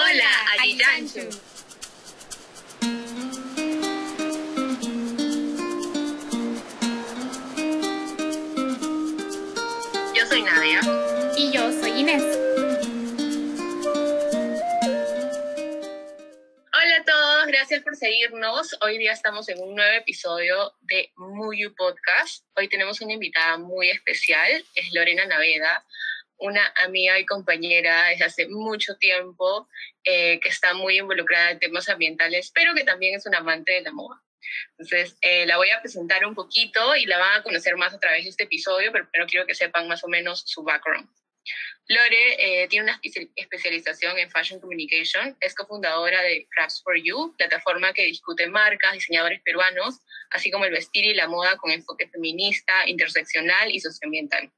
Hola, Ajiyanchu. Yo soy Nadia. Y yo soy Inés. Hola a todos, gracias por seguirnos. Hoy día estamos en un nuevo episodio de Muyu Podcast. Hoy tenemos una invitada muy especial, es Lorena Naveda, una amiga y compañera desde hace mucho tiempo eh, que está muy involucrada en temas ambientales, pero que también es una amante de la moda. Entonces, eh, la voy a presentar un poquito y la van a conocer más a través de este episodio, pero primero quiero que sepan más o menos su background. Lore eh, tiene una especialización en Fashion Communication, es cofundadora de Crafts for You, plataforma que discute marcas, diseñadores peruanos, así como el vestir y la moda con enfoque feminista, interseccional y socioambiental.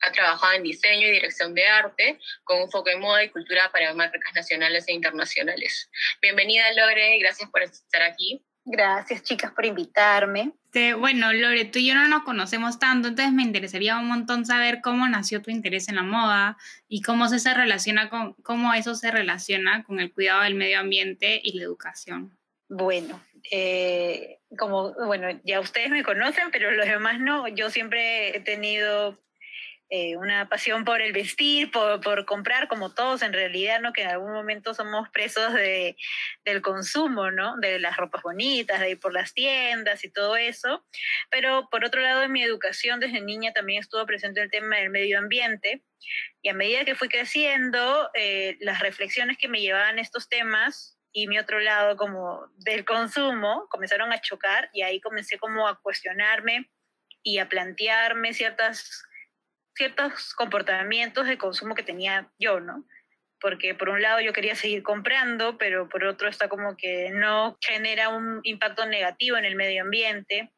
Ha trabajado en diseño y dirección de arte con un foco en moda y cultura para marcas nacionales e internacionales. Bienvenida, Lore, gracias por estar aquí. Gracias, chicas, por invitarme. bueno, Lore, tú y yo no nos conocemos tanto, entonces me interesaría un montón saber cómo nació tu interés en la moda y cómo se relaciona con cómo eso se relaciona con el cuidado del medio ambiente y la educación. Bueno, eh, como bueno, ya ustedes me conocen, pero los demás no. Yo siempre he tenido eh, una pasión por el vestir, por, por, comprar, como todos en realidad, ¿no? Que en algún momento somos presos de, del consumo, ¿no? De las ropas bonitas, de ir por las tiendas y todo eso. Pero por otro lado, en mi educación desde niña también estuvo presente el tema del medio ambiente. Y a medida que fui creciendo, eh, las reflexiones que me llevaban estos temas y mi otro lado como del consumo comenzaron a chocar y ahí comencé como a cuestionarme y a plantearme ciertas ciertos comportamientos de consumo que tenía yo, ¿no? Porque por un lado yo quería seguir comprando, pero por otro está como que no genera un impacto negativo en el medio ambiente.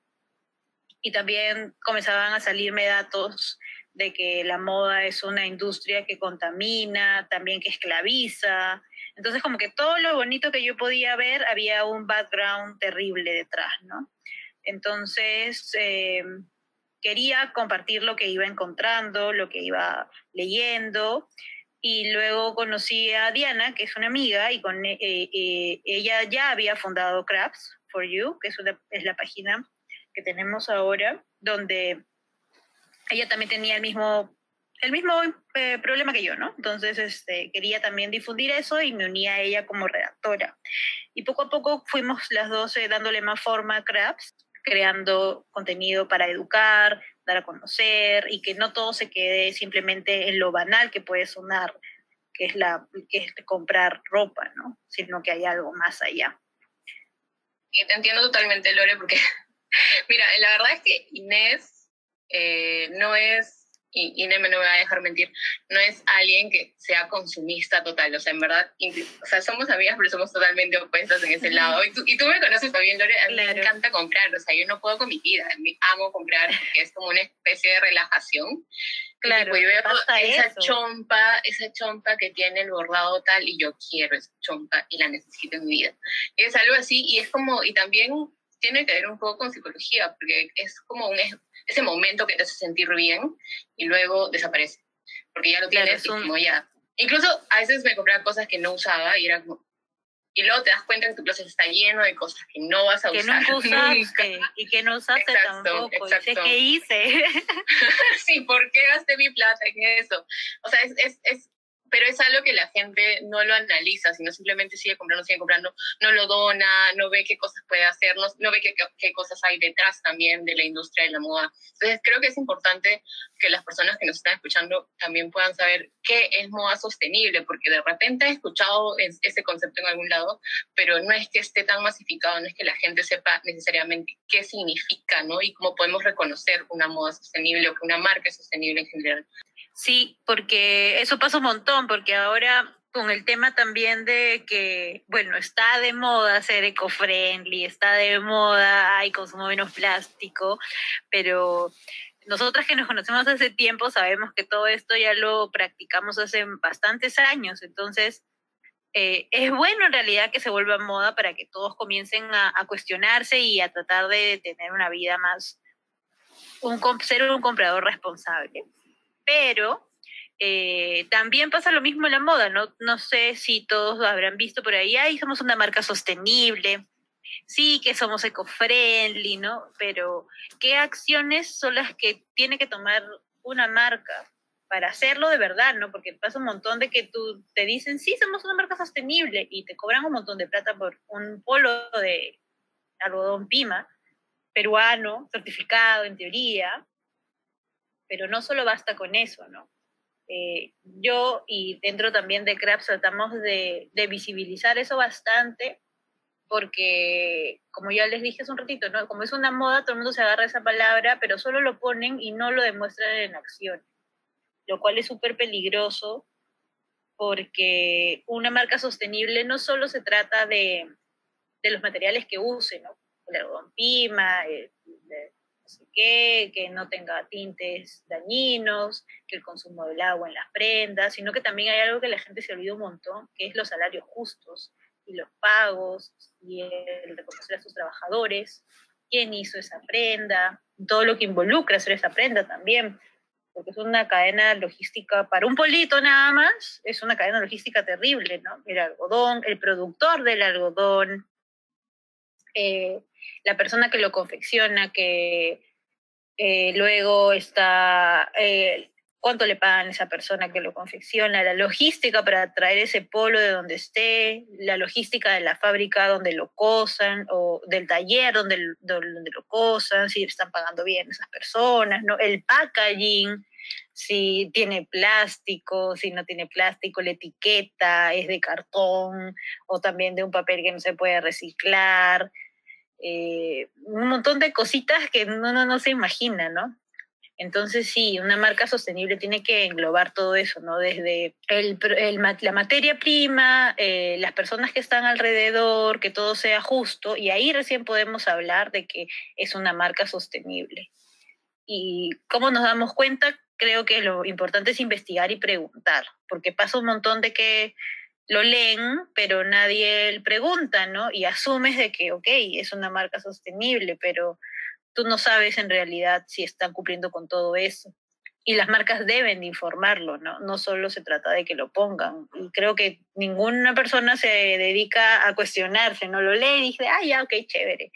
Y también comenzaban a salirme datos de que la moda es una industria que contamina, también que esclaviza. Entonces como que todo lo bonito que yo podía ver había un background terrible detrás, ¿no? Entonces, eh, quería compartir lo que iba encontrando, lo que iba leyendo. Y luego conocí a Diana, que es una amiga, y con eh, eh, ella ya había fundado Crafts for You, que es, es la página que tenemos ahora, donde ella también tenía el mismo, el mismo eh, problema que yo, ¿no? Entonces este, quería también difundir eso y me uní a ella como redactora. Y poco a poco fuimos las dos dándole más forma a Crafts creando contenido para educar, dar a conocer y que no todo se quede simplemente en lo banal que puede sonar, que es, la, que es comprar ropa, ¿no? Sino que hay algo más allá. Te entiendo totalmente, Lore, porque, mira, la verdad es que Inés eh, no es y, y no me va a dejar mentir, no es alguien que sea consumista total, o sea, en verdad, o sea, somos amigas, pero somos totalmente opuestas en ese lado. Y tú, y tú me conoces también, Lore, a mí me encanta comprar, o sea, yo no puedo con mi vida, amo comprar, porque es como una especie de relajación. Claro, y, veo esa chompa, esa chompa que tiene el bordado tal, y yo quiero esa chompa y la necesito en mi vida. Y es algo así, y es como, y también tiene que ver un poco con psicología, porque es como un, ese momento que te hace sentir bien y luego desaparece, porque ya lo tienes y como ya. Incluso a veces me compraba cosas que no usaba y era como... Y luego te das cuenta que tu closet está lleno de cosas que no vas a usar. Que no usaste y que no usaste tampoco. Exacto. ¿Qué hice? sí, ¿por qué gasté mi plata en eso? O sea, es, es, es pero es algo que la gente no lo analiza, sino simplemente sigue comprando, sigue comprando, no lo dona, no ve qué cosas puede hacer, no, ve qué, qué, cosas hay detrás también de la industria de la moda. Entonces creo que es importante que las personas que nos están escuchando también puedan saber qué es moda sostenible, porque de repente he escuchado ese concepto en algún lado, pero no es que esté tan masificado, no es que la gente sepa necesariamente qué significa, ¿no? Y cómo podemos reconocer una moda sostenible o que una marca es sostenible en general. Sí, porque eso pasa un montón, porque ahora con el tema también de que, bueno, está de moda ser eco-friendly, está de moda, hay consumo menos plástico, pero nosotras que nos conocemos hace tiempo sabemos que todo esto ya lo practicamos hace bastantes años, entonces eh, es bueno en realidad que se vuelva moda para que todos comiencen a, a cuestionarse y a tratar de tener una vida más, un, ser un comprador responsable pero eh, también pasa lo mismo en la moda, ¿no? No sé si todos lo habrán visto por ahí, ay, somos una marca sostenible, sí que somos eco-friendly, ¿no? Pero ¿qué acciones son las que tiene que tomar una marca para hacerlo de verdad, ¿no? Porque pasa un montón de que tú te dicen, sí, somos una marca sostenible y te cobran un montón de plata por un polo de algodón pima, peruano, certificado en teoría, pero no solo basta con eso, ¿no? Eh, yo y dentro también de CRAP tratamos de, de, visibilizar eso bastante porque, como ya les dije hace un ratito, ¿no? como es una moda, todo el mundo se agarra esa palabra, pero solo lo ponen y no lo demuestran en acción, lo cual es súper peligroso porque una marca sostenible no solo se trata de, de los materiales que use, ¿no? el algodón pima, el, sé qué, que no tenga tintes dañinos, que el consumo del agua en las prendas, sino que también hay algo que la gente se olvida un montón, que es los salarios justos y los pagos y el reconocer a sus trabajadores, quién hizo esa prenda, todo lo que involucra hacer esa prenda también, porque es una cadena logística para un polito nada más, es una cadena logística terrible, ¿no? El algodón, el productor del algodón, eh, la persona que lo confecciona, que eh, luego está eh, cuánto le pagan a esa persona que lo confecciona, la logística para traer ese polo de donde esté, la logística de la fábrica donde lo cosan o del taller donde, donde lo cosan, si están pagando bien esas personas, ¿no? El packaging, si tiene plástico, si no tiene plástico, la etiqueta es de cartón o también de un papel que no se puede reciclar. Eh, un montón de cositas que uno no, no se imagina, ¿no? Entonces sí, una marca sostenible tiene que englobar todo eso, ¿no? Desde el, la materia prima, eh, las personas que están alrededor, que todo sea justo, y ahí recién podemos hablar de que es una marca sostenible. Y cómo nos damos cuenta, creo que lo importante es investigar y preguntar, porque pasa un montón de que lo leen, pero nadie pregunta, ¿no? Y asumes de que, ok, es una marca sostenible, pero tú no sabes en realidad si están cumpliendo con todo eso. Y las marcas deben informarlo, ¿no? No solo se trata de que lo pongan. Y creo que ninguna persona se dedica a cuestionarse, ¿no? Lo lee y dice, ah, ya, ok, chévere.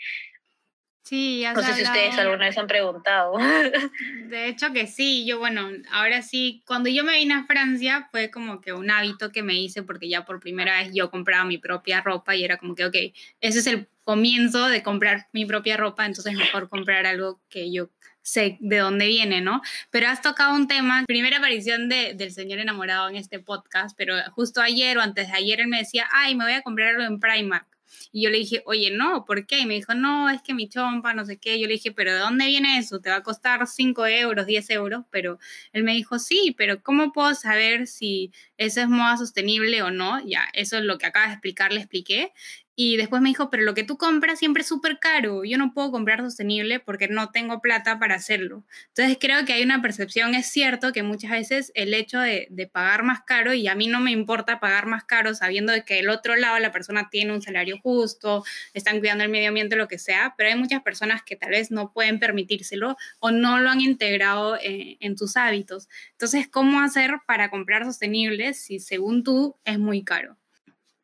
Sí, ya No sé si ustedes alguna vez han preguntado. De hecho que sí, yo bueno, ahora sí, cuando yo me vine a Francia fue como que un hábito que me hice porque ya por primera vez yo compraba mi propia ropa y era como que, ok, ese es el comienzo de comprar mi propia ropa, entonces mejor comprar algo que yo sé de dónde viene, ¿no? Pero has tocado un tema, primera aparición de, del señor enamorado en este podcast, pero justo ayer o antes de ayer él me decía, ay, me voy a comprar algo en Primark. Y yo le dije, oye, no, ¿por qué? Y me dijo, no, es que mi chompa, no sé qué. Yo le dije, pero ¿de dónde viene eso? ¿Te va a costar 5 euros, 10 euros? Pero él me dijo, sí, pero ¿cómo puedo saber si eso es moda sostenible o no? Ya, eso es lo que acaba de explicar, le expliqué. Y después me dijo, pero lo que tú compras siempre es súper caro. Yo no puedo comprar sostenible porque no tengo plata para hacerlo. Entonces creo que hay una percepción, es cierto que muchas veces el hecho de, pagar más caro, y a mí no me importa pagar más caro sabiendo que el otro lado la persona tiene un salario justo, están cuidando el medio ambiente, lo que sea, pero hay muchas personas que tal vez no pueden permitírselo o no lo han integrado en, en sus hábitos. Entonces, ¿cómo hacer para comprar sostenible si según tú es muy caro?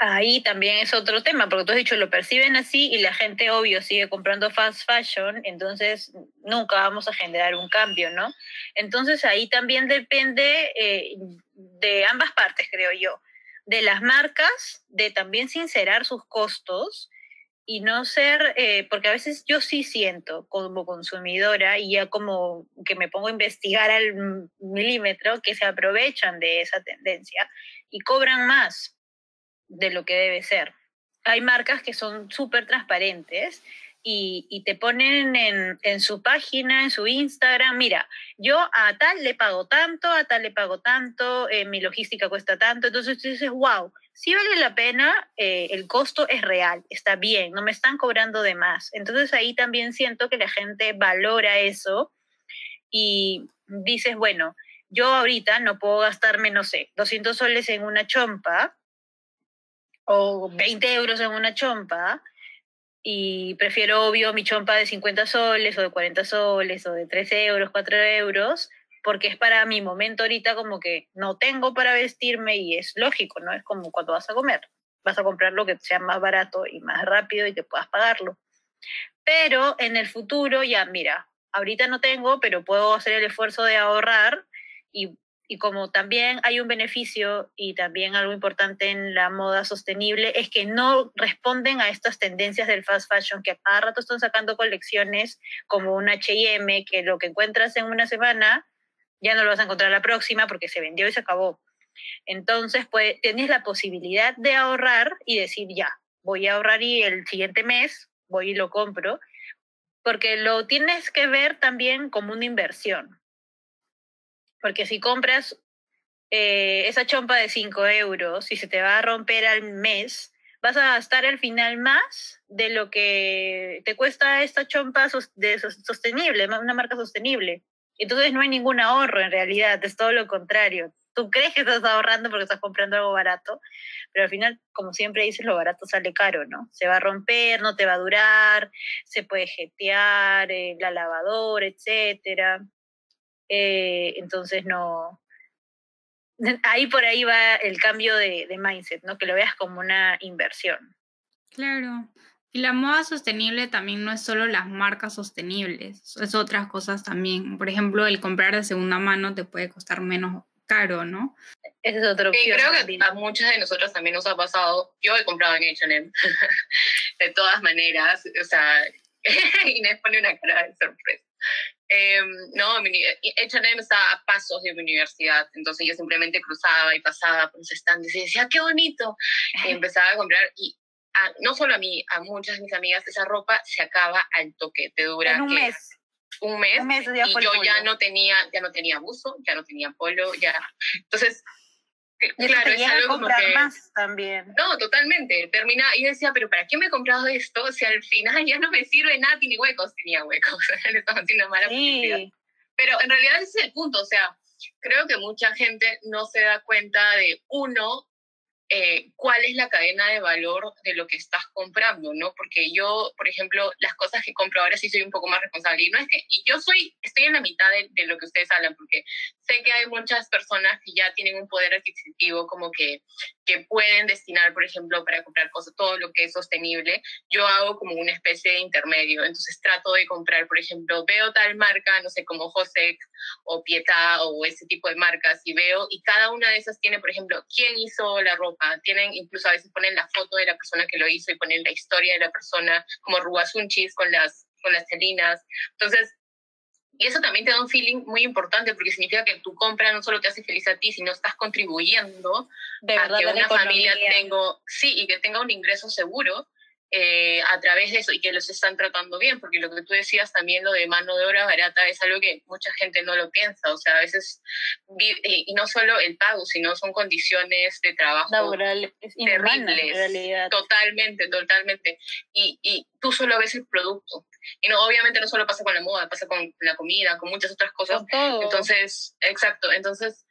Ahí también es otro tema, porque tú has dicho, lo perciben así y la gente, obvio, sigue comprando fast fashion, entonces nunca vamos a generar un cambio, ¿no? Entonces ahí también depende eh, de ambas partes, creo yo, de las marcas, de también sincerar sus costos y no ser, eh, porque a veces yo sí siento como consumidora y ya como que me pongo a investigar al milímetro que se aprovechan de esa tendencia y cobran más de lo que debe ser. Hay marcas que son súper transparentes y, te ponen en, en, su página, en su Instagram, mira, yo a tal le pago tanto, a tal le pago tanto, eh, mi logística cuesta tanto, entonces tú dices, wow, sí vale la pena, eh, el costo es real, está bien, no me están cobrando de más. Entonces ahí también siento que la gente valora eso y dices, bueno, yo ahorita no puedo gastarme, no sé, 200 soles en una chompa, o 20 euros en una chompa y prefiero, obvio, mi chompa de 50 soles o de 40 soles o de 3 euros, 4 euros, porque es para mi momento ahorita como que no tengo para vestirme y es lógico, ¿no? Es como cuando vas a comer, vas a comprar lo que sea más barato y más rápido y que puedas pagarlo. Pero en el futuro ya, mira, ahorita no tengo, pero puedo hacer el esfuerzo de ahorrar y y como también hay un beneficio y también algo importante en la moda sostenible es que no responden a estas tendencias del fast fashion que a cada rato están sacando colecciones como un H&M que lo que encuentras en una semana ya no lo vas a encontrar la próxima porque se vendió y se acabó. Entonces, pues tienes la posibilidad de ahorrar y decir, ya, voy a ahorrar y el siguiente mes voy y lo compro, porque lo tienes que ver también como una inversión. Porque si compras eh, esa chompa de 5 euros y se te va a romper al mes, vas a gastar al final más de lo que te cuesta esta chompa de sostenible, una marca sostenible. Entonces no hay ningún ahorro en realidad, es todo lo contrario. Tú crees que estás ahorrando porque estás comprando algo barato, pero al final, como siempre dices, lo barato sale caro, ¿no? Se va a romper, no te va a durar, se puede jetear, eh, la lavadora, etcétera. Eh, entonces no, ahí por ahí va el cambio de, mindset, ¿no? Que lo veas como una inversión. Claro. Y la moda sostenible también no es solo las marcas sostenibles, es otras cosas también. Por ejemplo, el comprar de segunda mano te puede costar menos caro, ¿no? Esa es otra opción. Y creo que a muchas de nosotros también nos ha pasado. Yo he comprado en H&M, de todas maneras. O sea, Inés pone una cara de sorpresa. Eh, no, H&M está a pasos de mi universidad, entonces yo simplemente cruzaba y pasaba por los stands y decía, qué bonito, y empezaba a comprar y no solo a mí, a muchas de mis amigas, esa ropa se acaba al toque, te dura un mes. Un mes, y yo ya no tenía, ya no tenía buzo, ya no tenía polo, ya. Entonces, claro, es algo como que... más también. No, totalmente. Termina, y decía, pero ¿para qué me he comprado esto si al final ya no me sirve nada, tiene huecos? Tenía huecos, le estaba haciendo mala sí. Pero en realidad ese es el punto, o sea, creo que mucha gente no se da cuenta de, uno, eh, cuál es la cadena de valor de lo que estás comprando, ¿no? Porque yo, por ejemplo, las cosas que compro ahora sí soy un poco más responsable. Y no es que, y yo soy, estoy en la mitad de, de, lo que ustedes hablan, porque sé que hay muchas personas que ya tienen un poder adquisitivo como que, que pueden destinar, por ejemplo, para comprar cosas, todo lo que es sostenible. Yo hago como una especie de intermedio, entonces trato de comprar, por ejemplo, veo tal marca, no sé, como Josec o Pietà o ese tipo de marcas, y veo, y cada una de esas tiene, por ejemplo, quién hizo la ropa tienen, incluso a veces ponen la foto de la persona que lo hizo y ponen la historia de la persona, como Ruasunchis con las, con las telinas. Entonces, y eso también te da un feeling muy importante porque significa que tu compra no solo te hace feliz a ti, sino estás contribuyendo a que una familia tenga, sí, y que tenga un ingreso seguro eh, a través de eso y que los están tratando bien, porque lo que tú decías también, lo de mano de obra barata, es algo que mucha gente no lo piensa, o sea, a veces, y no solo el pago, sino son condiciones de trabajo Laborales, terribles, totalmente, totalmente, y, y tú solo ves el producto, y no, obviamente no solo pasa con la moda, pasa con la comida, con muchas otras cosas, entonces, exacto, entonces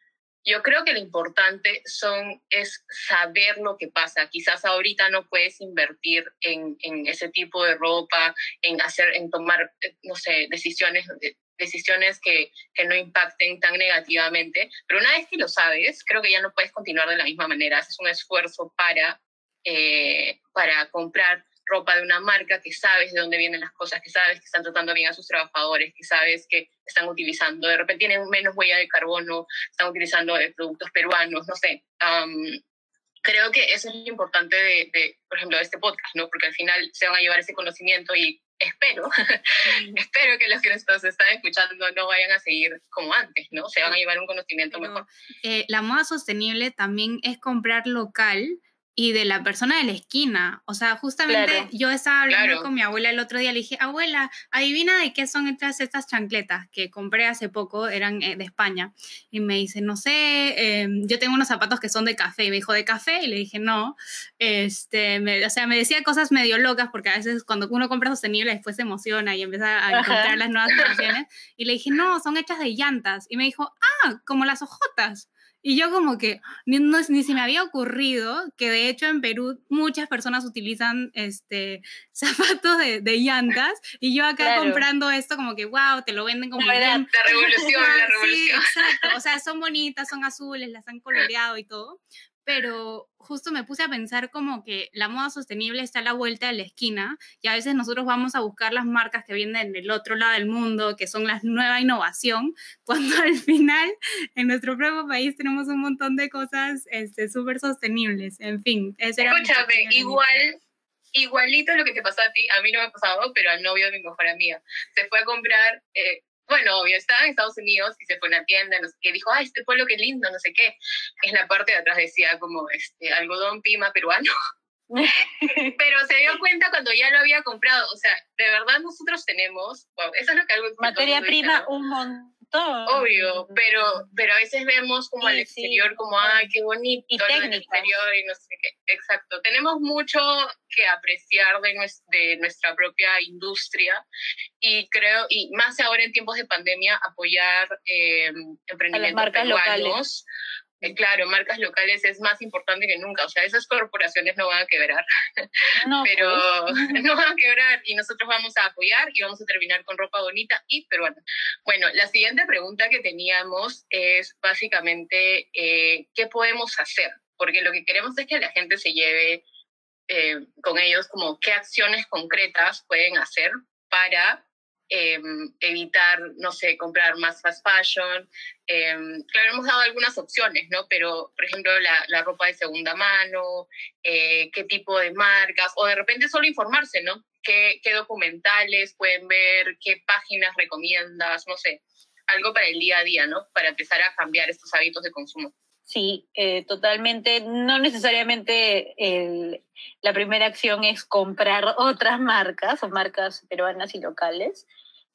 yo creo que lo importante son, es saber lo que pasa. Quizás ahorita no puedes invertir en, en ese tipo de ropa, en, hacer, en tomar, no sé, decisiones, decisiones que, que, no impacten tan negativamente, pero una vez que lo sabes, creo que ya no puedes continuar de la misma manera. Haces un esfuerzo para, eh, para comprar ropa de una marca, que sabes de dónde vienen las cosas, que sabes que están tratando bien a sus trabajadores, que sabes que están utilizando, de repente tienen menos huella de carbono, están utilizando eh, productos peruanos, no sé. creo que eso es lo importante de, por ejemplo, de este podcast, ¿no? Porque al final se van a llevar ese conocimiento y espero, espero que los que nos están escuchando no vayan a seguir como antes, ¿no? Se van a llevar un conocimiento mejor. Eh, la moda sostenible también es comprar local y de la persona de la esquina. O sea, justamente yo estaba hablando con mi abuela el otro día, le dije, abuela, adivina de qué son estas, estas chancletas que compré hace poco, eran eh, de España. Y me dice, no sé, em, yo tengo unos zapatos que son de café. Y me dijo, ¿de café? Y le dije, no. Este, o sea, me decía cosas medio locas porque a veces cuando uno compra sostenible después se emociona y empieza a encontrar las nuevas creaciones. Y le dije, no, son hechas de llantas. Y me dijo, ah, como las hojotas. Y yo como que ni, no, ni se me había ocurrido que de hecho en Perú muchas personas utilizan este, zapatos de, de llantas y yo acá comprando esto como que, wow, te lo venden como... La, la revolución, la revolución. Sí, exacto. O sea, son bonitas, son azules, las han coloreado y todo, pero justo me puse a pensar como que la moda sostenible está a la vuelta de la esquina y a veces nosotros vamos a buscar las marcas que vienen del otro lado del mundo, que son la nueva innovación, cuando al final en nuestro propio país tenemos un montón de cosas este, súper sostenibles. En fin, ese Escúchame, igual, igualito lo que te pasó a ti, a mí no me ha pasado, pero al novio de mi mejor amiga. Se fue a comprar eh, bueno, obvio, estaba en Estados Unidos y se fue a una tienda, no sé qué, dijo, ay, este pueblo qué lindo, no sé qué. En la parte de atrás decía como, este, algodón pima peruano. Pero se dio cuenta cuando ya lo había comprado, o sea, de verdad nosotros tenemos, wow, eso es lo que algo... Materia prima un montón Obvio, pero, pero a veces vemos como al exterior como, ay, qué bonito y el exterior y no sé qué. Exacto. Tenemos mucho que apreciar de, de nuestra propia industria y creo, y más ahora en tiempos de pandemia, apoyar eh, emprendimientos peruanos. Eh, claro, marcas locales es más importante que nunca. O sea, esas corporaciones no van a quebrar, no, pero pues. no van a quebrar y nosotros vamos a apoyar y vamos a terminar con ropa bonita y peruana. Bueno, la siguiente pregunta que teníamos es básicamente eh, qué podemos hacer, porque lo que queremos es que la gente se lleve eh, con ellos como qué acciones concretas pueden hacer para Em, evitar, no sé, comprar más fast fashion. Em, claro, hemos dado algunas opciones, ¿no? Pero, por ejemplo, la, ropa de segunda mano, eh, qué tipo de marcas, o de repente solo informarse, ¿no? ¿Qué, ¿Qué documentales pueden ver? ¿Qué páginas recomiendas? No sé, algo para el día a día, ¿no? Para empezar a cambiar estos hábitos de consumo. Sí, eh, totalmente. No necesariamente el, la primera acción es comprar otras marcas o marcas peruanas y locales,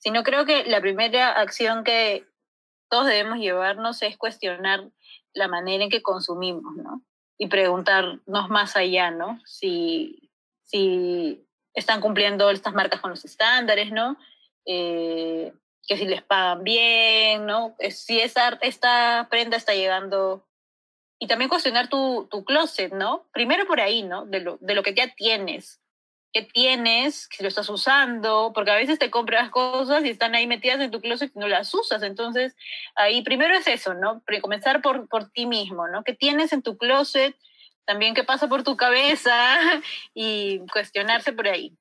sino creo que la primera acción que todos debemos llevarnos es cuestionar la manera en que consumimos, ¿no? Y preguntarnos más allá, ¿no? Si, si están cumpliendo estas marcas con los estándares, ¿no? Eh, que si les pagan bien, ¿no? Si esa, esta prenda está llegando y también cuestionar tu, tu closet, ¿no? Primero por ahí, ¿no? De lo, de lo que ya tienes. ¿Qué tienes? Si lo estás usando, porque a veces te compras cosas y están ahí metidas en tu closet y no las usas. Entonces, ahí primero es eso, ¿no? Comenzar por, por ti mismo, ¿no? ¿Qué tienes en tu closet? También qué pasa por tu cabeza y cuestionarse por ahí.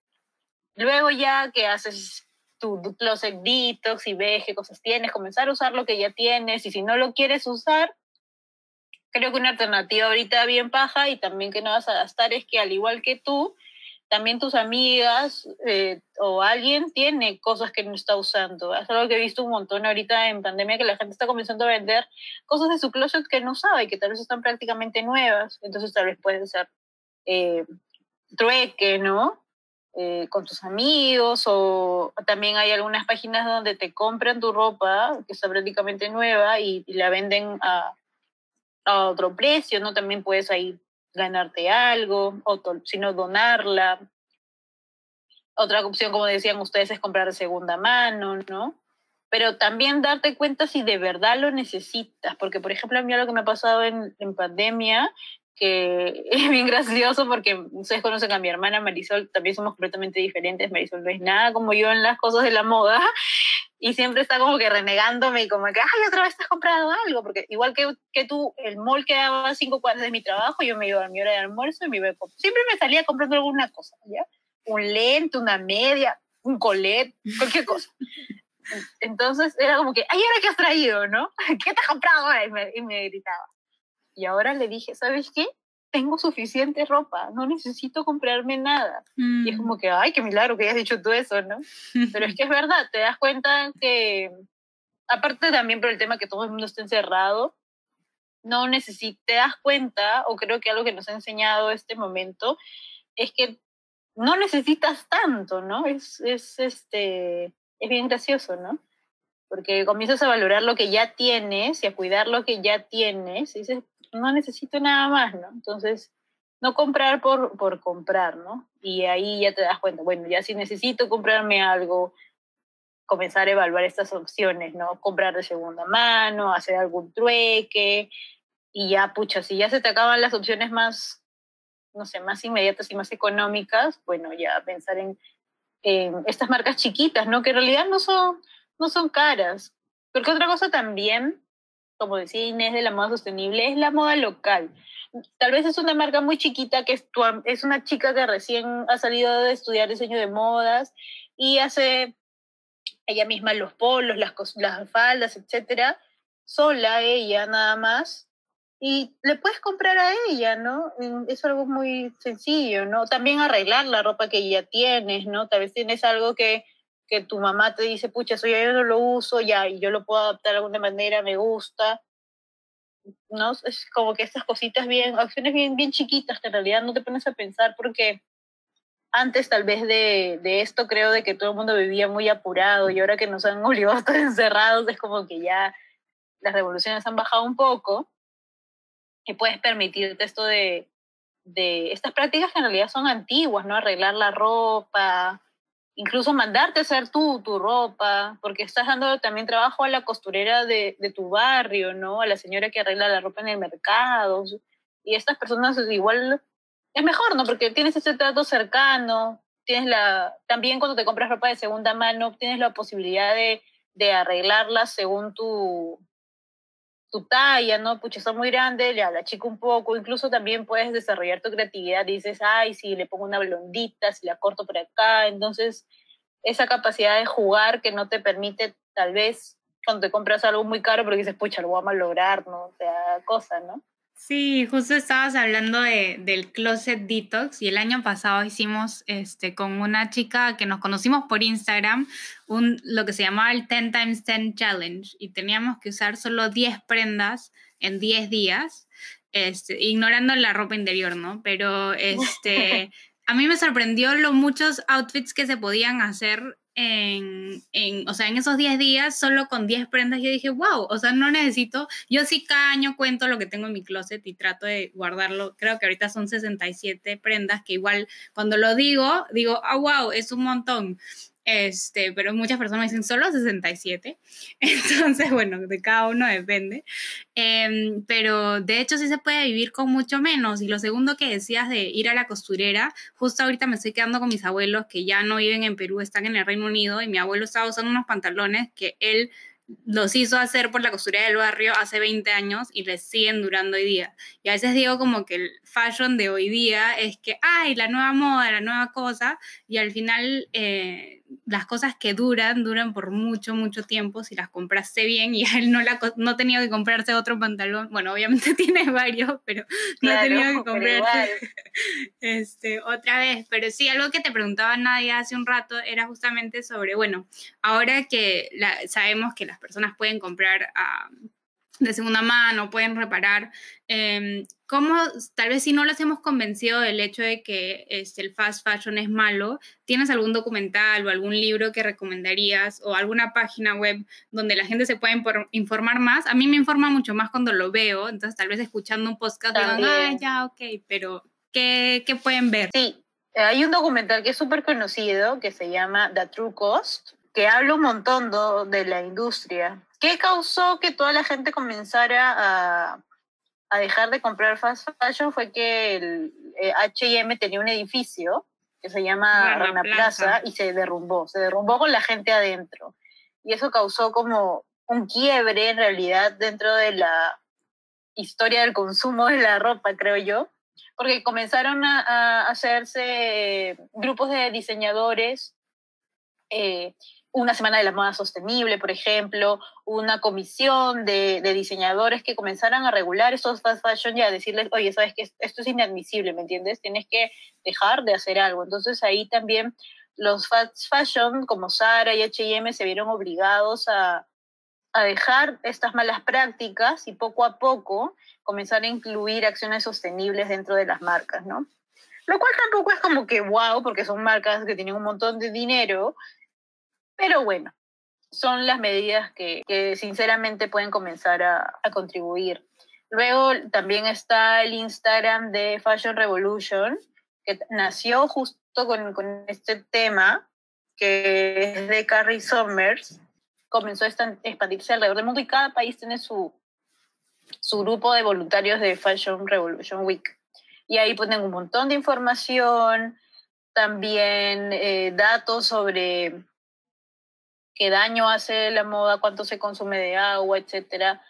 Luego ya que haces tu, tu closet detox y ves qué cosas tienes, comenzar a usar lo que ya tienes y si no lo quieres usar, creo que una alternativa ahorita bien paja y también que no vas a gastar es que al igual que tú, también tus amigas eh, o alguien tiene cosas que no está usando. Es algo que he visto un montón ahorita en pandemia que la gente está comenzando a vender cosas de su closet que no usaba y que tal vez están prácticamente nuevas. Entonces tal vez pueden ser eh, trueque, ¿no? Eh, con tus amigos o también hay algunas páginas donde te compran tu ropa que está prácticamente nueva y la venden a, a otro precio, ¿no? También puedes ahí ganarte algo, o sino donarla. Otra opción, como decían ustedes, es comprar de segunda mano, ¿no? Pero también darte cuenta si de verdad lo necesitas, porque por ejemplo a mí lo que me ha pasado en, en pandemia, que es bien gracioso porque ustedes conocen a mi hermana Marisol, también somos completamente diferentes, Marisol no es nada como yo en las cosas de la moda, y siempre está como que renegándome y como que, ay, otra vez has comprado algo, porque igual que, que tú, el mall quedaba cinco cuadras de mi trabajo, yo me iba a mi hora de almuerzo y me iba siempre me salía comprando alguna cosa, ¿ya? Un lente, una media, un colet, cualquier cosa. Entonces era como que, ay, ¿ahora qué has traído, no? ¿Qué te has comprado? Y me, y me gritaba. Y ahora le dije, ¿sabes qué? tengo suficiente ropa, no necesito comprarme nada. Y es mm. como que, ay, qué milagro que hayas dicho tú eso, ¿no? Pero es que es verdad, te das cuenta que, aparte también por el tema que todo el mundo está encerrado, no necesitas, te das cuenta, o creo que algo que nos ha enseñado este momento, es que no necesitas tanto, ¿no? Es, es, este, es bien gracioso, ¿no? Porque comienzas a valorar lo que ya tienes y a cuidar lo que ya tienes y dices, no necesito nada más, ¿no? Entonces, no comprar por, por comprar, ¿no? Y ahí ya te das cuenta, bueno, ya si necesito comprarme algo, comenzar a evaluar estas opciones, ¿no? Comprar de segunda mano, hacer algún trueque, y ya, pucha, si ya se te acaban las opciones más, no sé, más inmediatas y más económicas, bueno, ya pensar en, estas marcas chiquitas, ¿no? Que en realidad no son, no son caras. Porque otra cosa también, como decía Inés de la moda sostenible, es la moda local. Tal vez es una marca muy chiquita que es, es una chica que recién ha salido de estudiar diseño de modas y hace ella misma los polos, las, las faldas, etcétera, sola ella nada más, y le puedes comprar a ella, ¿no? Es algo muy sencillo, ¿no? También arreglar la ropa que ya tienes, ¿no? Tal vez tienes algo que, que tu mamá te dice, pucha, eso ya yo no lo uso, ya, y yo lo puedo adaptar de alguna manera, me gusta. ¿No? Es como que estas cositas bien, acciones bien, bien chiquitas que en realidad no te pones a pensar porque antes tal vez de, de, esto creo de que todo el mundo vivía muy apurado y ahora que nos han obligado a estar encerrados es como que ya las revoluciones han bajado un poco y puedes permitirte esto de, de estas prácticas que en realidad son antiguas, ¿no? Arreglar la ropa, incluso mandarte hacer tu ropa, porque estás dando también trabajo a la costurera de, de tu barrio, ¿no? A la señora que arregla la ropa en el mercado. Y estas personas igual es mejor, ¿no? Porque tienes ese trato cercano, tienes la, también cuando te compras ropa de segunda mano, tienes la posibilidad de, de arreglarla según tu, tu talla, ¿no? Pucha, está muy grande, le la chico un poco, incluso también puedes desarrollar tu creatividad, dices, ay, si le pongo una blondita, si la corto por acá, entonces esa capacidad de jugar que no te permite tal vez cuando te compras algo muy caro porque dices, pucha, lo voy a malograr, ¿no? O sea, cosa, ¿no? Sí, justo estabas hablando de, del Closet Detox y el año pasado hicimos este, con una chica que nos conocimos por Instagram un, lo que se llamaba el 10 times 10 Challenge y teníamos que usar solo 10 prendas en 10 días, este, ignorando la ropa interior, ¿no? Pero este, a mí me sorprendió lo muchos outfits que se podían hacer en, en, o sea, en esos 10 días, solo con 10 prendas, yo dije, wow, o sea, no necesito, yo sí cada año cuento lo que tengo en mi closet y trato de guardarlo, creo que ahorita son 67 prendas, que igual cuando lo digo, digo, ah, wow, es un montón. Este, pero muchas personas dicen solo 67. Entonces, bueno, de cada uno depende. Em, pero de hecho sí se puede vivir con mucho menos. Y lo segundo que decías de ir a la costurera, justo ahorita me estoy quedando con mis abuelos que ya no viven en Perú, están en el Reino Unido y mi abuelo estaba usando unos pantalones que él los hizo hacer por la costura del barrio hace 20 años y les siguen durando hoy día. Y a veces digo como que el fashion de hoy día es que, ay, la nueva moda, la nueva cosa, y al final eh, las cosas que duran, duran por mucho, mucho tiempo si las compraste bien y él no, la, no tenido que comprarse otro pantalón. Bueno, obviamente tiene varios, pero no tenido que comprarse este, otra vez. Pero sí, algo que te preguntaba Nadia hace un rato era justamente sobre, bueno, ahora que sabemos que las personas pueden comprar a de segunda mano, pueden reparar. Eh, ¿Cómo, tal vez si no los hemos convencido del hecho de que este, el fast fashion es malo, ¿tienes algún documental o algún libro que recomendarías o alguna página web donde la gente se pueda informar más? A mí me informa mucho más cuando lo veo, entonces tal vez escuchando un podcast digan, ah, ya, ok, pero ¿qué, ¿qué pueden ver? Sí, hay un documental que es súper conocido que se llama The True Cost, que habla un montón de la industria ¿Qué causó que toda la gente comenzara a, a dejar de comprar fast fashion? Fue que el HM tenía un edificio que se llama Rana Plaza. y se derrumbó, se derrumbó con la gente adentro. Y eso causó como un quiebre en realidad dentro de la historia del consumo de la ropa, creo yo, porque comenzaron a, a hacerse grupos de diseñadores eh, una semana de la moda sostenible, por ejemplo, una comisión de, diseñadores que comenzaran a regular estos fast fashion y a decirles, oye, sabes que esto es inadmisible, ¿me entiendes? Tienes que dejar de hacer algo. Entonces ahí también los fast fashion como Zara y H&M se vieron obligados a, a dejar estas malas prácticas y poco a poco comenzar a incluir acciones sostenibles dentro de las marcas, ¿no? Lo cual tampoco es como que wow, porque son marcas que tienen un montón de dinero pero bueno, son las medidas que, sinceramente pueden comenzar a, contribuir. Luego también está el Instagram de Fashion Revolution, que nació justo con, con este tema, que es de Carrie Summers. Comenzó a expandirse alrededor del mundo y cada país tiene su, su grupo de voluntarios de Fashion Revolution Week. Y ahí ponen un montón de información, también eh, datos sobre qué daño hace la moda, cuánto se consume de agua, etcétera.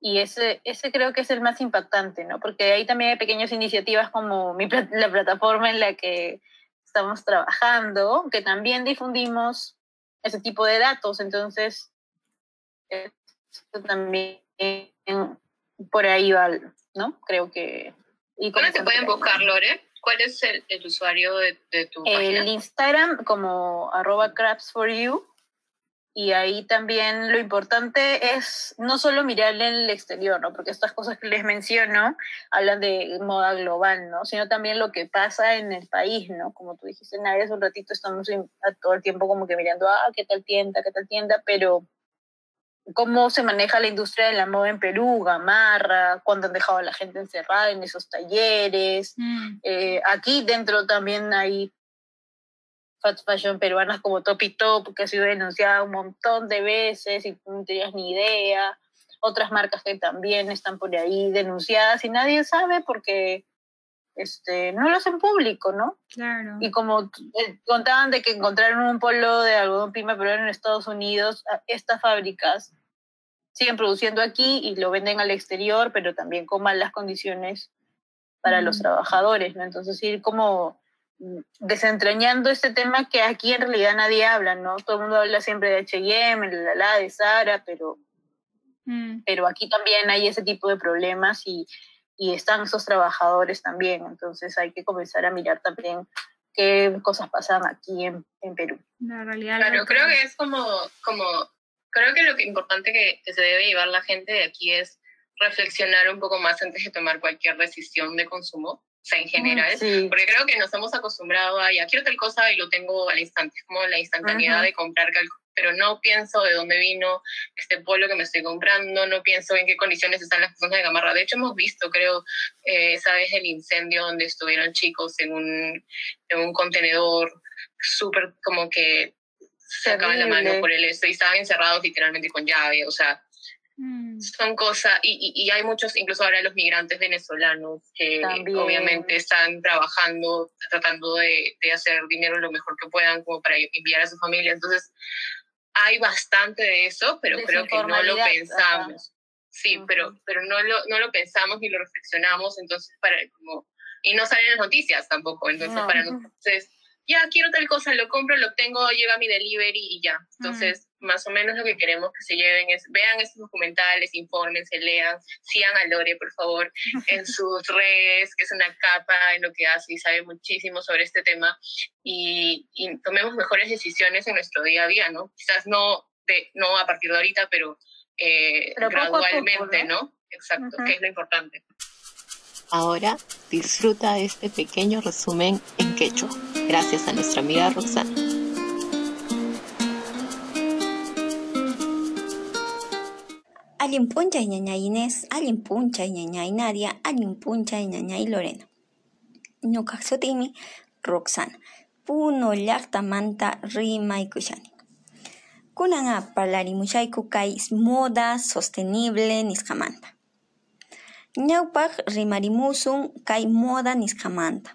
Y ese, ese creo que es el más impactante, ¿no? Porque ahí también hay pequeñas iniciativas como mi, la plataforma en la que estamos trabajando, que también difundimos ese tipo de datos. Entonces, esto también por ahí va, ¿no? Creo que... Y ¿Cómo te pueden buscar, Lore? ¿Cuál es el, el usuario de, de tu página? El Instagram como arroba crabs for you y ahí también lo importante es no solo mirar en el exterior, ¿no? Porque estas cosas que les menciono hablan de moda global, ¿no? Sino también lo que pasa en el país, ¿no? Como tú dijiste, Nadia, hace un ratito estamos todo el tiempo como que mirando, ah, qué tal tienda, qué tal tienda, pero cómo se maneja la industria de la moda en Perú, Gamarra, cuándo han dejado a la gente encerrada en esos talleres. Mm. Eh, aquí dentro también hay fast fashion peruanas como Top y Top, que ha sido denunciada un montón de veces y no tenías ni idea. Otras marcas que también están por ahí denunciadas y nadie sabe porque este, no lo hacen público, ¿no? Claro. Y como eh, contaban de que encontraron un polo de algodón pima peruano en Estados Unidos, estas fábricas siguen produciendo aquí y lo venden al exterior, pero también con malas condiciones para los mm. trabajadores, ¿no? Entonces ir como desentrañando este tema que aquí en realidad nadie habla, ¿no? Todo el mundo habla siempre de H&M, de la de Sara, pero, mm. pero aquí también hay ese tipo de problemas y, y están esos trabajadores también, entonces hay que comenzar a mirar también qué cosas pasan aquí en, en Perú. La realidad claro, creo que es como, como, creo que lo que importante que, que se debe llevar la gente de aquí es reflexionar un poco más antes de tomar cualquier decisión de consumo sea, en general, porque creo que nos hemos acostumbrado a, ya quiero tal cosa y lo tengo al instante, como la instantaneidad de comprar, pero no pienso de dónde vino este pueblo que me estoy comprando, no pienso en qué condiciones están las personas de Gamarra. De hecho, hemos visto, creo, eh, esa vez el incendio donde estuvieron chicos en un, en un contenedor súper como que sacaban la mano por el este y estaban encerrados literalmente con llave, o sea, Mm. Son cosas, y, y, hay muchos, incluso ahora los migrantes venezolanos, que obviamente están trabajando, tratando de, de, hacer dinero lo mejor que puedan como para enviar a su familia. Entonces, hay bastante de eso, pero creo que no lo pensamos. Sí, pero, pero no, lo, no lo pensamos ni lo reflexionamos, entonces, para, como, y no salen las noticias tampoco, entonces, para nosotros ya quiero tal cosa, lo compro, lo obtengo, llega mi delivery y ya. Entonces, más o menos lo que queremos que se lleven es, vean estos documentales, se lean, sigan a Lore, por favor, en sus redes, que es una capa en lo que hace y sabe muchísimo sobre este tema, y, tomemos mejores decisiones en nuestro día a día, ¿no? Quizás no, de, no a partir de ahorita, pero, eh, gradualmente, ¿no? Exacto, que es lo importante. Ahora disfruta este pequeño resumen en quechua, gracias a nuestra amiga Roxana. Alin punchay ñañay Inés, alin punchay ñañay Nadia, alin punchay ñañay Lorena. Ñuqa sutimi Roxana. Puno llaqtamanta rimaykushani. Kunanga parlarimushayku kay moda sostenible nisqamanta. Ñawpaq rimarimusun kay moda nisqamanta.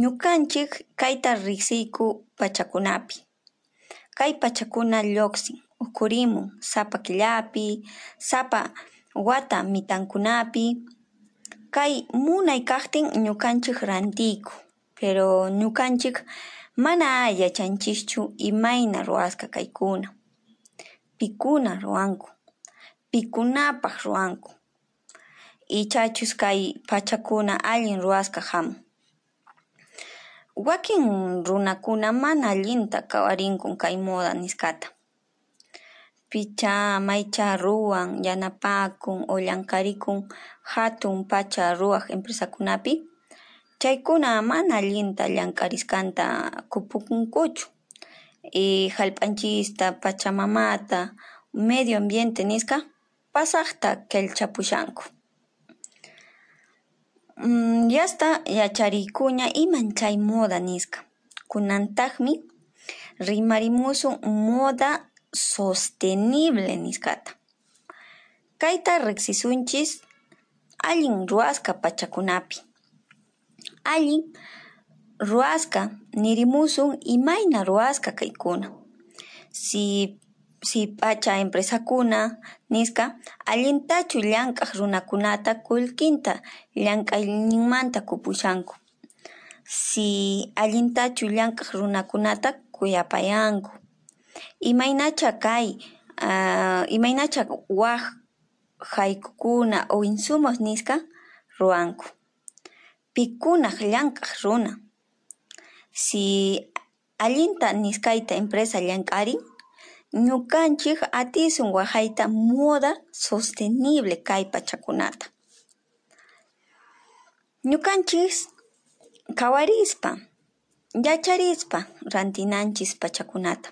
Ñukanchik kayta riqsiyku pachakunapi. Kay pachakuna lluqsin, ukurimun sapa killapi, sapa wata mitankunapi. Kay munay kaqtin ñukanchik rantiyku, pero ñukanchik mana yachanchischu imayna ruwasqa kaykuna. Pikuna ruwanku, pikunapaq ruwanku ichachus kay pachakuna allin ruwasqa hamun. Wakin runakuna mana allinta kawarinkun kay moda niskata. Picha maycha ruwan yanapakun o llankarikun hatun pacha ruwaq empresakunapi, chaykuna mana allinta llankarisqanta kupukunkuchu. Y hallp'anchista, pachamamata, medio ambiente nisqa pasaqta qillchapushanku. Mm, yasta yachariykuña iman chay moda nisqa. Kunantaqmi rimarimusun moda sostenible niskata. Kayta riqsisunchis allin ruwasqa pachakunapi. Allin ruwasqa nirimusun imayna ruwasqa kaykuna. Si si pacha empresakuna nisqa allintachu llank'aq runakunata kullkinta llank'ayninmanta kupushanku. Si allintachu llank'aq runakunata kuyapayanku. Imaynacha kay uh, imaynacha waq haykukuna o insumos nisqa ruwanku. Pikunaq runa. Si allinta nisqayta empresa llank'arin, ñukanchik atisun waqayta moda sostenible kay pachakunata. Ñukanchis kawarispa, yacharispa rantinanchis pachakunata.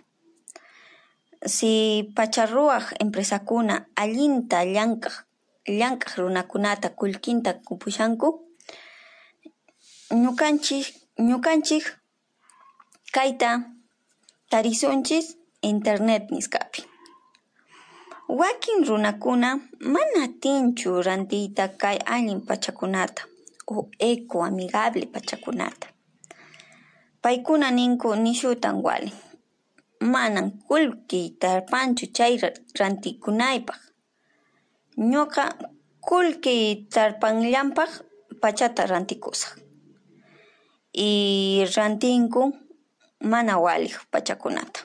Si pacha ruwaq empresakuna allinta llank'aq llank'aq runakunata kullkinta kupushanku, ñukanchik ñukanchik kayta tarisunchis internet nisqapi. Wakin runakuna mana atinchu rantiyta kay allin pachakunata o eco amigable pachakunata. Paykuna ninku nishutan walin, manan kullki tarpanchu chay rantikunaypaq. Ñuqa kullki tarpanllanpaq pachata rantikusaq. Y rantinku mana waliq pachakunata.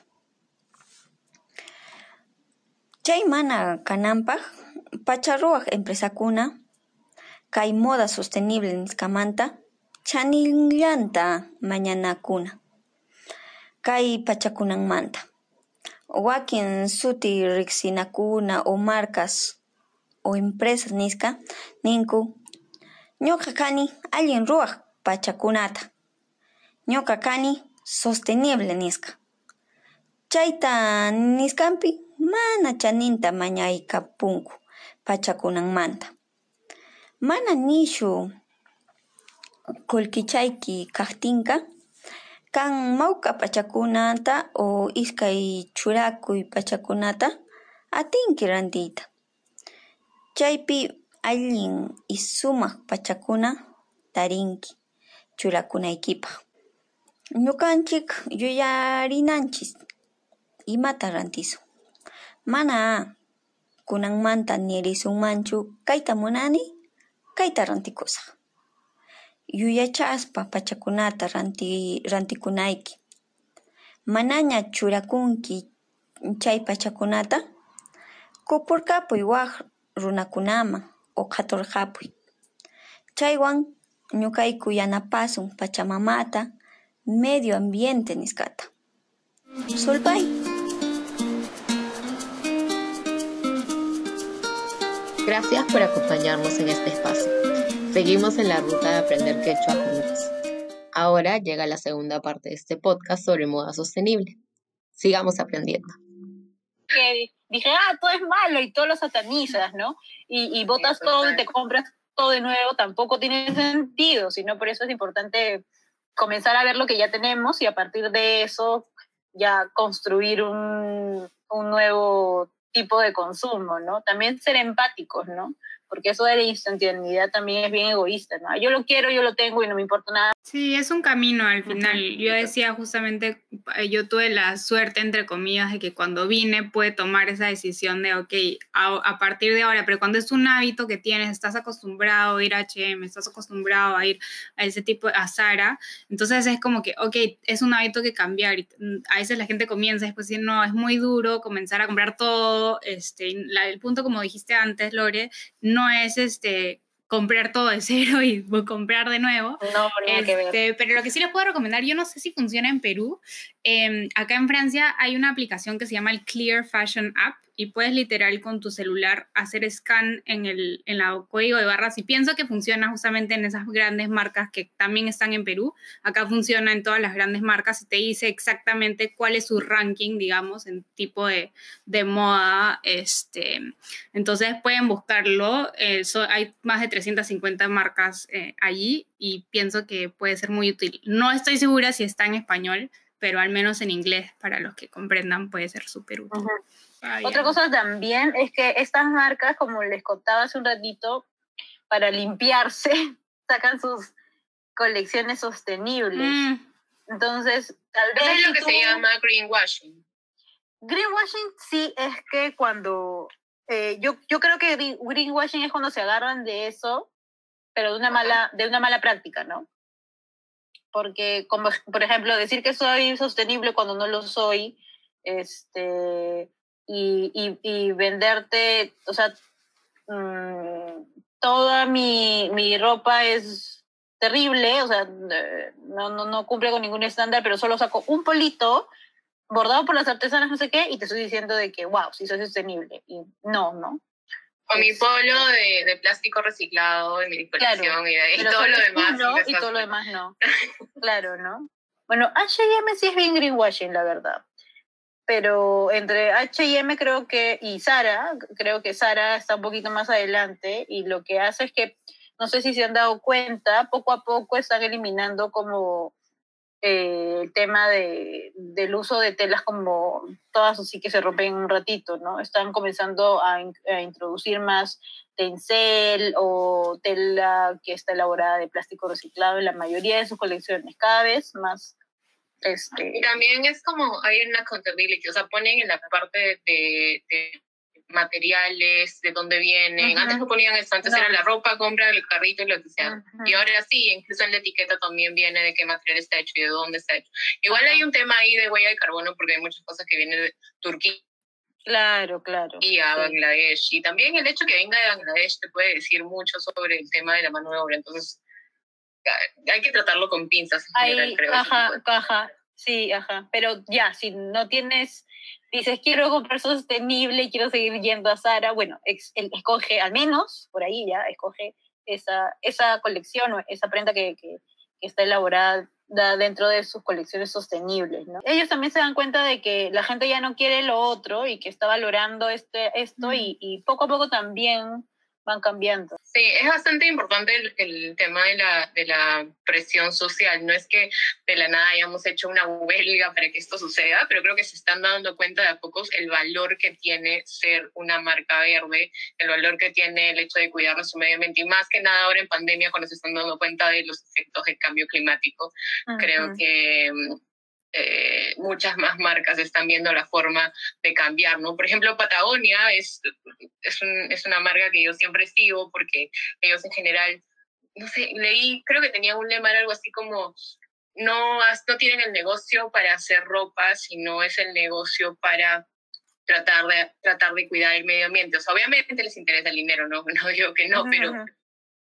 Chay mana kananpaq pacha ruwaq empresakuna kay moda sostenible nisqamanta chanillanta mañanakuna kay pachakunanmanta. Wakin suti riqsinakuna o marcas o empresas nisqa ninku ñuqa kani allin ruwaq pachakunata. Ñuqa kani sostenible nisqa. Chayta nisqanpi mana chaninta mañaykapunku pachakunanmanta. Mana nishu kullkichayki kaqtinqa kan mawka pachakunata o iskay churakuy pachakunata atinki rantiyta. Chaypi allin sumaq pachakuna tarinki churakunaykipaq. Ñukanchik yuyarinanchis imata rantisun. Mana kunanmanta nirisunmanchu kayta munani, kayta rantikusaq. Yuyachaspa pachakunata ranti rantikunayki. Manaña churakunki chay pachakunata, kupurkapuy waq runakunaman o qhaturqapuy. Chaywan ñuqayku yanapasun pachamamata medio ambiente nisqata. Sulpay. Gracias por acompañarnos en este espacio. Seguimos en la ruta de aprender quechua juntos. Ahora llega la segunda parte de este podcast sobre moda sostenible. Sigamos aprendiendo. Que dije, ah, todo es malo y todo lo satanizas, ¿no? Y, y botas todo y te compras todo de nuevo, tampoco tiene sentido, sino por eso es importante comenzar a ver lo que ya tenemos y a partir de eso ya construir un, un nuevo tipo de consumo, ¿no? También ser empáticos, ¿no? Porque eso de la instantaneidad también es bien egoísta, ¿no? Yo lo quiero, yo lo tengo y no me importa nada. Sí, es un camino al final. Yo decía justamente, eh, yo tuve la suerte, entre comillas, de que cuando vine pude tomar esa decisión de, ok, a, a partir de ahora, pero cuando es un hábito que tienes, estás acostumbrado a ir a H&M, estás acostumbrado a ir a ese tipo, a Zara, entonces es como que, ok, es un hábito que cambiar. Y mm, a veces la gente comienza después decir, no, es muy duro comenzar a comprar todo. Este, la, el punto, como dijiste antes, Lore, no es este comprar todo de cero y comprar de nuevo. No. Este, pero lo que sí les puedo recomendar, yo no sé si funciona en Perú. eh, acá en Francia hay una aplicación que se llama el Clear Fashion App y puedes literal con tu celular hacer scan en el en la código de barras y pienso que funciona justamente en esas grandes marcas que también están en Perú. Acá funciona en todas las grandes marcas y te dice exactamente cuál es su ranking, digamos, en tipo de, de moda. Este, entonces pueden buscarlo. Eh, so- hay más de 350 marcas eh, allí y pienso que puede ser muy útil. No estoy segura si está en español, pero al menos en inglés, para los que comprendan, puede ser súper útil. Otra cosa también es que estas marcas, como les contaba hace un ratito, para limpiarse, sacan sus colecciones sostenibles. Mm. Entonces, tal vez... es lo que se llama greenwashing. Greenwashing sí es que cuando... Eh, yo, yo creo que greenwashing es cuando se agarran de eso, pero de una mala, de una mala práctica, ¿no? Porque, como, por ejemplo, decir que soy sostenible cuando no lo soy, este, y, y, venderte, o sea, mmm, toda mi, mi ropa es terrible, o sea, no, no, no cumple con ningún estándar, pero solo saco un polito bordado por las artesanas, no sé qué, y te estoy diciendo de que, wow, sí soy sostenible. Y no, ¿no? O mi polo de, de, plástico reciclado de mi colección y, de, y todo lo demás. No, y todo lo demás no. claro, ¿no? Bueno, H&M sí es bien greenwashing, la verdad pero entre H&M creo que y Sara, creo que Sara está un poquito más adelante y lo que hace es que, no sé si se han dado cuenta, poco a poco están eliminando como eh, el tema de, del uso de telas como todas así que se rompen un ratito, ¿no? Están comenzando a, a introducir más tencel o tela que está elaborada de plástico reciclado en la mayoría de sus colecciones, cada vez más este... También es como hay una accountability, o sea, ponen en la parte de, de materiales, de dónde vienen. Antes no ponían esto, antes era la ropa, compra el carrito y lo que sea. Y ahora sí, incluso en la etiqueta también viene de qué material está hecho y de dónde está hecho. Igual hay un tema ahí de huella de carbono porque hay muchas cosas que vienen de Turquía. Claro, claro. Y a Bangladesh. Y también el hecho que venga de Bangladesh te puede decir mucho sobre el tema de la mano de obra. Entonces, hay que tratarlo con pinzas en general, creo. Ajá, ajá, sí, ajá. Pero ya, si no tienes, dices, quiero comprar sostenible, quiero seguir yendo a Sara, bueno, escoge al menos, por ahí ya, escoge esa, esa colección o esa prenda que, que, está elaborada dentro de sus colecciones sostenibles. ¿no? Ellos también se dan cuenta de que la gente ya no quiere lo otro y que está valorando este, esto y, y poco a poco también van cambiando. Sí, es bastante importante el, tema de la, de la, presión social. No es que de la nada hayamos hecho una huelga para que esto suceda, pero creo que se están dando cuenta de a pocos el valor que tiene ser una marca verde, el valor que tiene el hecho de cuidar nuestro medio ambiente y más que nada ahora en pandemia cuando se están dando cuenta de los efectos del cambio climático. Creo que eh, muchas más marcas están viendo la forma de cambiar, ¿no? Por ejemplo, Patagonia es, es, un, es una marca que yo siempre sigo porque ellos en general, no sé, leí, creo que tenía un lema, algo así como, no, no tienen el negocio para hacer ropa, sino es el negocio para tratar de, tratar de cuidar el medio ambiente. O sea, obviamente les interesa el dinero, no, no digo que no, pero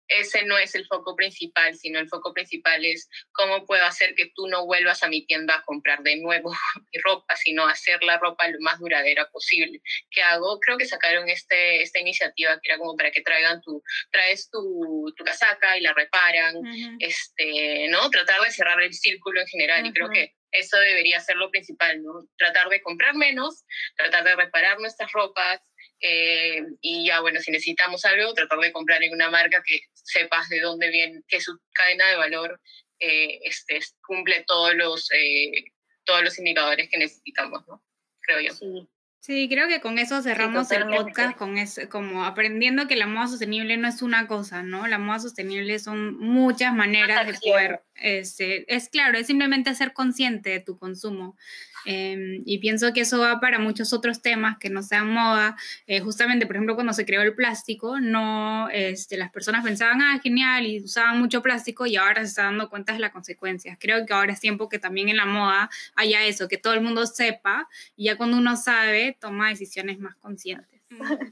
ese no es el foco principal, sino el foco principal es cómo puedo hacer que tú no vuelvas a mi tienda a comprar de nuevo mi ropa, sino hacer la ropa lo más duradera posible. ¿Qué hago? Creo que sacaron este, esta iniciativa que era como para que traigan tu, traes tu, tu casaca y la reparan, este, ¿no? Tratar de cerrar el círculo en general y creo que eso debería ser lo principal, ¿no? Tratar de comprar menos, tratar de reparar nuestras ropas, eh, y ya, bueno, si necesitamos algo, tratar de comprar en una marca que sepas de dónde viene, que su cadena de valor eh, este, cumple todos los, eh, todos los indicadores que necesitamos, ¿no? Creo yo. Sí. Sí, creo que con eso cerramos el podcast, con eso, como aprendiendo que la moda sostenible no es una cosa, ¿no? La moda sostenible son muchas maneras de poder, este, es claro, es simplemente ser consciente de tu consumo. Em, y pienso que eso va para muchos otros temas que no sean moda. Eh, justamente, por ejemplo, cuando se creó el plástico, no, este, las personas pensaban, ah, genial, y usaban mucho plástico y ahora se está dando cuenta de las consecuencias. Creo que ahora es tiempo que también en la moda haya eso, que todo el mundo sepa y ya cuando uno sabe, toma decisiones más conscientes.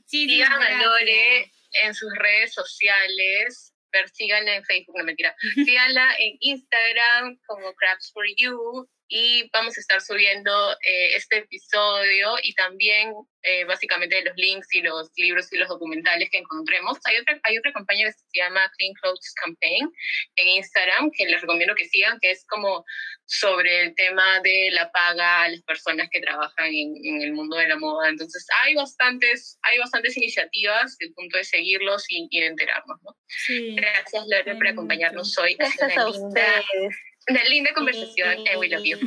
Sí, Sigan a Lore en sus redes sociales, persíganla en Facebook, no mentira, síganla en Instagram como Crafts for You, y vamos a estar subiendo eh, este episodio y también eh, básicamente los links y los libros y los documentales que encontremos. Hay otra, hay otra campaña que se llama Clean Clothes Campaign en Instagram que les recomiendo que sigan, que es como sobre el tema de la paga a las personas que trabajan en, en el mundo de la moda. Entonces hay bastantes, hay bastantes iniciativas, el punto de seguirlos y, y enterarnos. ¿no? Gracias Lore por acompañarnos hoy. Gracias a ustedes una linda conversación and we love you.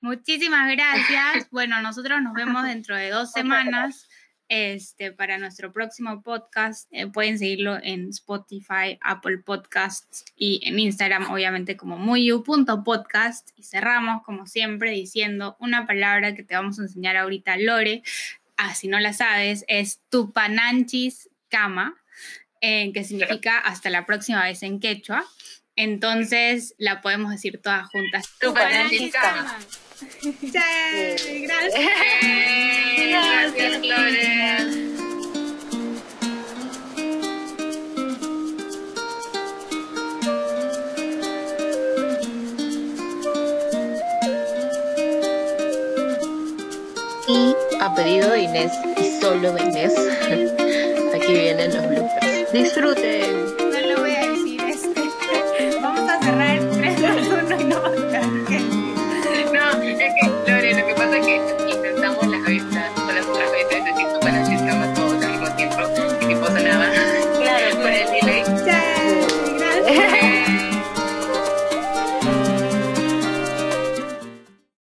Muchísimas gracias. Bueno, nosotros nos vemos dentro de dos semanas este, para nuestro próximo podcast. Eh, pueden seguirlo en Spotify, Apple Podcasts y en Instagram, obviamente, como muyu.podcast. Y cerramos, como siempre, diciendo una palabra que te vamos a enseñar ahorita, Lore. Ah, si no la sabes, es tupananchis cama, eh, que significa hasta la próxima vez en quechua. Entonces la podemos decir todas juntas. Tupananchis cama. Gracias. Gracias, Lore. Y a pedido de Inés y solo de Inés, aquí vienen los bloopers. Disfruten.